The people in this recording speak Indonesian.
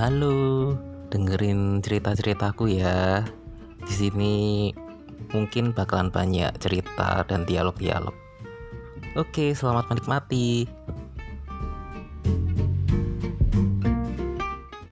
Halo, dengerin cerita-ceritaku ya. Di sini mungkin bakalan banyak cerita dan dialog-dialog. Oke, selamat menikmati.